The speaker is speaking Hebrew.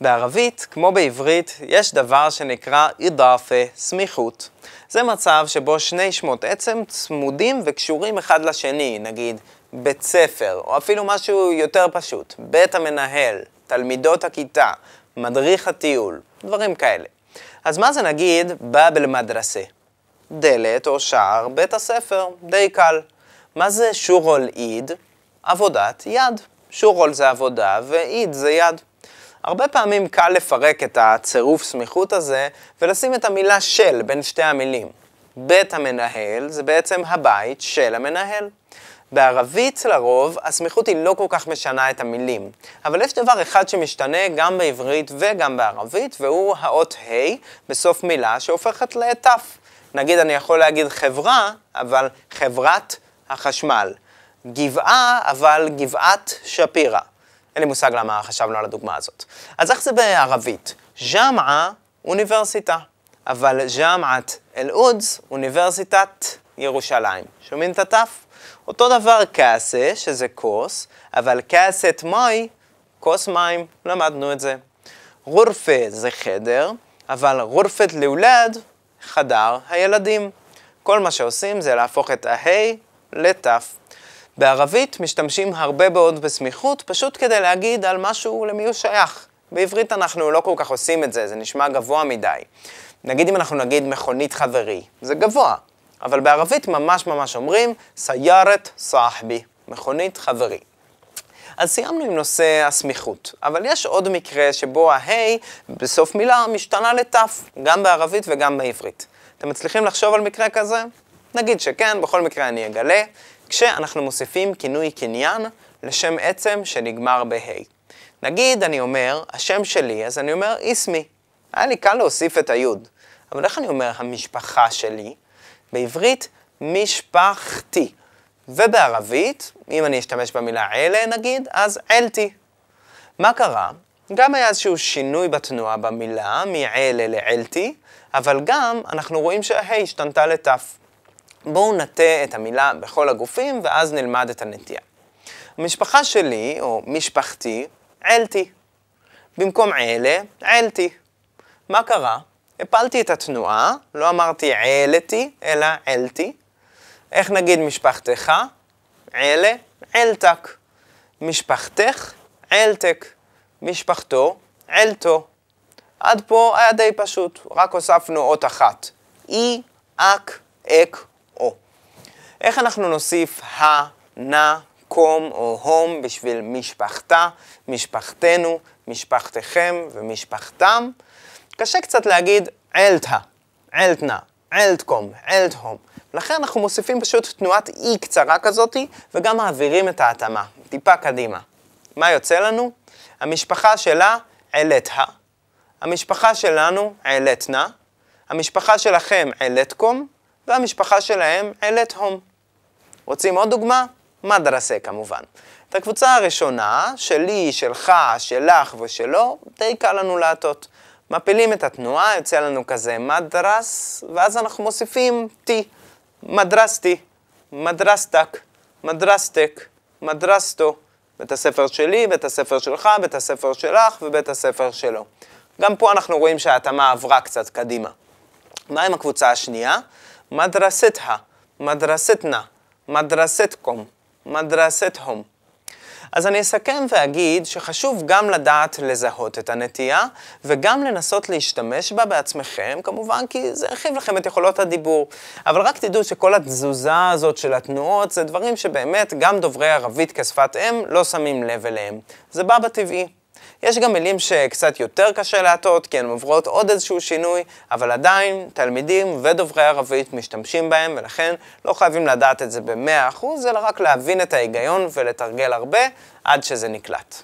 בערבית, כמו בעברית, יש דבר שנקרא אידאפה, סמיכות. זה מצב שבו שני שמות עצם צמודים וקשורים אחד לשני, נגיד בית ספר, או אפילו משהו יותר פשוט, בית המנהל, תלמידות הכיתה, מדריך הטיול, דברים כאלה. אז מה זה נגיד באב אל-מדרסה? דלת או שער בית הספר, די קל. מה זה שורול איד? עבודת יד. שורול זה עבודה ואיד זה יד. הרבה פעמים קל לפרק את הצירוף סמיכות הזה ולשים את המילה של בין שתי המילים. בית המנהל זה בעצם הבית של המנהל. בערבית לרוב הסמיכות היא לא כל כך משנה את המילים, אבל יש דבר אחד שמשתנה גם בעברית וגם בערבית, והוא האות ה' בסוף מילה שהופכת לת'. נגיד אני יכול להגיד חברה, אבל חברת החשמל. גבעה, אבל גבעת שפירא. אין לי מושג למה חשבנו על הדוגמה הזאת. אז איך זה בערבית? ג'מעה, אוניברסיטה. אבל ג'מעת אל-עודס, אוניברסיטת ירושלים. שומעים את התף? אותו דבר קאסה, שזה כוס, אבל קאסת מי, כוס מים, למדנו את זה. רורפה זה חדר, אבל רורפת לאולד, חדר הילדים. כל מה שעושים זה להפוך את הה' לת'. בערבית משתמשים הרבה מאוד בסמיכות, פשוט כדי להגיד על משהו למי הוא שייך. בעברית אנחנו לא כל כך עושים את זה, זה נשמע גבוה מדי. נגיד אם אנחנו נגיד מכונית חברי, זה גבוה, אבל בערבית ממש ממש אומרים סיירת סחבי, מכונית חברי. אז סיימנו עם נושא הסמיכות, אבל יש עוד מקרה שבו הה' בסוף מילה משתנה לת', גם בערבית וגם בעברית. אתם מצליחים לחשוב על מקרה כזה? נגיד שכן, בכל מקרה אני אגלה, כשאנחנו מוסיפים כינוי קניין לשם עצם שנגמר בה'. נגיד אני אומר, השם שלי, אז אני אומר איסמי. היה לי קל להוסיף את היוד. אבל איך אני אומר המשפחה שלי? בעברית, משפחתי. ובערבית, אם אני אשתמש במילה אלה נגיד, אז אלתי. מה קרה? גם היה איזשהו שינוי בתנועה במילה, מעלה לעלתי, אבל גם אנחנו רואים שהה' השתנתה לת'. בואו נטה את המילה בכל הגופים, ואז נלמד את הנטייה. המשפחה שלי, או משפחתי, אלתי. במקום אלה, אלתי. מה קרה? הפלתי את התנועה, לא אמרתי עלתי, אלא אלתי. איך נגיד משפחתך? עלה, עלתק. משפחתך, עלתק. משפחתו, עלתו. עד פה היה די פשוט, רק הוספנו אות אחת. אי, אק, אק. איך אנחנו נוסיף ה, נא, קום או הום בשביל משפחתה, משפחתנו, משפחתכם ומשפחתם? קשה קצת להגיד אלתה, אלתנה, אלתקום, אלתהום. לכן אנחנו מוסיפים פשוט תנועת אי קצרה כזאתי, וגם מעבירים את ההתאמה, טיפה קדימה. מה יוצא לנו? המשפחה שלה, אלתה. המשפחה שלנו, אלתנה. המשפחה שלכם, אלתקום. והמשפחה שלהם, אלתהום. רוצים עוד דוגמה? מדרסה כמובן. את הקבוצה הראשונה, שלי, שלך, שלך ושלו, די קל לנו להטות. מפילים את התנועה, יוצא לנו כזה מדרס, ואז אנחנו מוסיפים טי. מדרסטי, מדרסטק, מדרסטק, מדרסטו. בית הספר שלי, בית הספר שלך, בית הספר שלך ובית הספר שלו. גם פה אנחנו רואים שההתאמה עברה קצת קדימה. מה עם הקבוצה השנייה? מדרסתה, מדרסתנה, מדרסתקום, מדרסתהום. אז אני אסכם ואגיד שחשוב גם לדעת לזהות את הנטייה, וגם לנסות להשתמש בה בעצמכם, כמובן כי זה הרחיב לכם את יכולות הדיבור. אבל רק תדעו שכל התזוזה הזאת של התנועות זה דברים שבאמת גם דוברי ערבית כשפת אם לא שמים לב אליהם. זה בא בטבעי. יש גם מילים שקצת יותר קשה להטות, כי הן עוברות עוד איזשהו שינוי, אבל עדיין תלמידים ודוברי ערבית משתמשים בהם, ולכן לא חייבים לדעת את זה ב-100%, אלא רק להבין את ההיגיון ולתרגל הרבה עד שזה נקלט.